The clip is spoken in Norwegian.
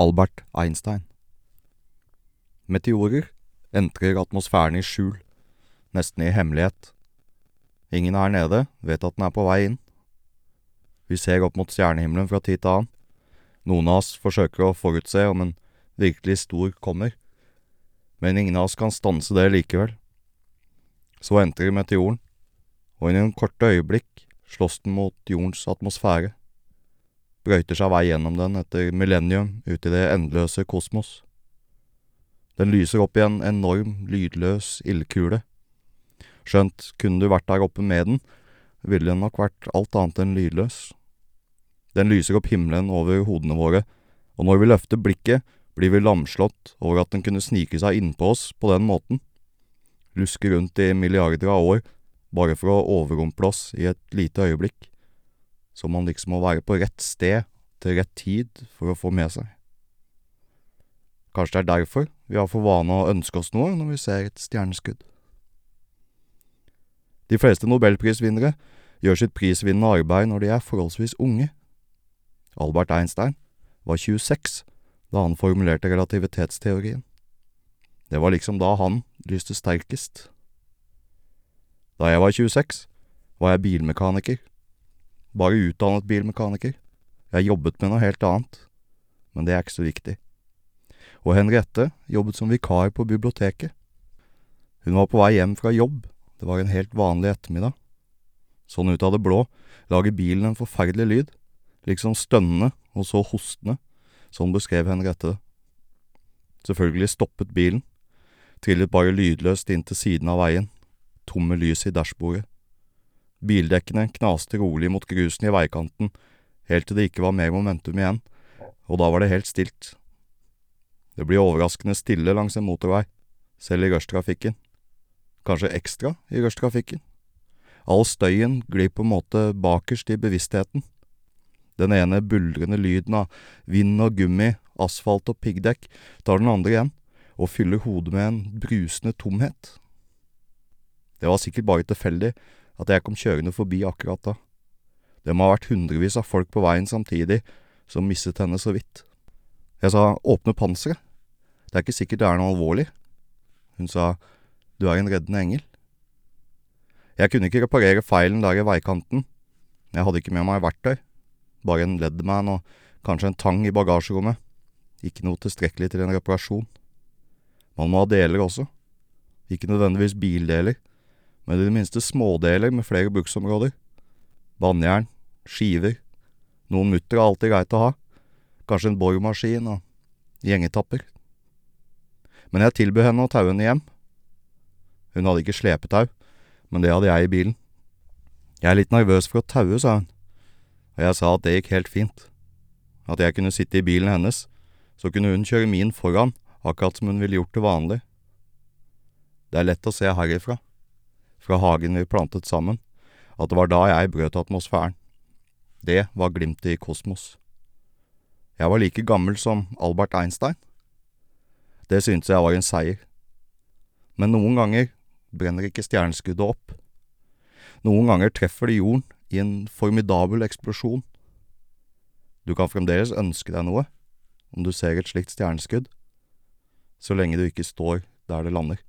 Albert Einstein. Meteorer entrer atmosfæren i skjul, nesten i hemmelighet. Ingen her nede vet at den er på vei inn. Vi ser opp mot stjernehimmelen fra tid til annen. Noen av oss forsøker å forutse om en virkelig stor kommer, men ingen av oss kan stanse det likevel. Så entrer meteoren, og i noen korte øyeblikk slåss den mot jordens atmosfære brøyter seg vei gjennom den etter millennium ut i det endeløse kosmos. Den lyser opp i en enorm, lydløs ildkule. Skjønt kunne du vært der oppe med den, ville den nok vært alt annet enn lydløs. Den lyser opp himmelen over hodene våre, og når vi løfter blikket, blir vi lamslått over at den kunne snike seg innpå oss på den måten. Luske rundt i milliarder av år, bare for å overrumple oss i et lite øyeblikk så man liksom må være på rett sted til rett tid for å få med seg. Kanskje det er derfor vi har for vane å ønske oss noe når vi ser et stjerneskudd. De fleste nobelprisvinnere gjør sitt prisvinnende arbeid når de er forholdsvis unge. Albert Einstein var 26 da han formulerte relativitetsteorien. Det var liksom da han lyste sterkest. Da jeg var 26, var jeg bilmekaniker bare utdannet bilmekaniker. Jeg jobbet med noe helt annet, men det er ikke så viktig. Og Henriette jobbet som vikar på biblioteket. Hun var på vei hjem fra jobb, det var en helt vanlig ettermiddag. Sånn ut av det blå lager bilen en forferdelig lyd, liksom stønnende og så hostende, sånn beskrev Henriette det. Selvfølgelig stoppet bilen, trillet bare lydløst inn til siden av veien, tomme lys i dashbordet. Bildekkene knaste rolig mot grusen i veikanten, helt til det ikke var mer momentum igjen, og da var det helt stilt. Det blir overraskende stille langs en motorvei, selv i rushtrafikken. Kanskje ekstra i rushtrafikken. All støyen glir på en måte bakerst i bevisstheten. Den ene buldrende lyden av vind og gummi, asfalt og piggdekk tar den andre igjen, og fyller hodet med en brusende tomhet. Det var sikkert bare tilfeldig, at jeg kom kjørende forbi akkurat da. Det må ha vært hundrevis av folk på veien samtidig som mistet henne så vidt. Jeg sa åpne panseret, det er ikke sikkert det er noe alvorlig. Hun sa du er en reddende engel. Jeg kunne ikke reparere feilen der i veikanten, jeg hadde ikke med meg verktøy, bare en leadman og kanskje en tang i bagasjerommet, ikke noe tilstrekkelig til en reparasjon. Man må ha deler også, ikke nødvendigvis bildeler men i det minste smådeler med flere bruksområder. Vannjern, skiver, noen mutter er alltid greit å ha, kanskje en boremaskin og gjengetapper. Men jeg tilbød henne å taue henne hjem. Hun hadde ikke slepetau, men det hadde jeg i bilen. Jeg er litt nervøs for å taue, sa hun, og jeg sa at det gikk helt fint. At jeg kunne sitte i bilen hennes, så kunne hun kjøre min foran, akkurat som hun ville gjort til vanlig. Det er lett å se herifra fra hagen vi plantet sammen, at det var da jeg brøt atmosfæren. Det var glimtet i kosmos. Jeg var like gammel som Albert Einstein. Det syntes jeg var en seier. Men noen ganger brenner ikke stjerneskuddet opp. Noen ganger treffer det jorden i en formidabel eksplosjon. Du kan fremdeles ønske deg noe om du ser et slikt stjerneskudd, så lenge du ikke står der det lander.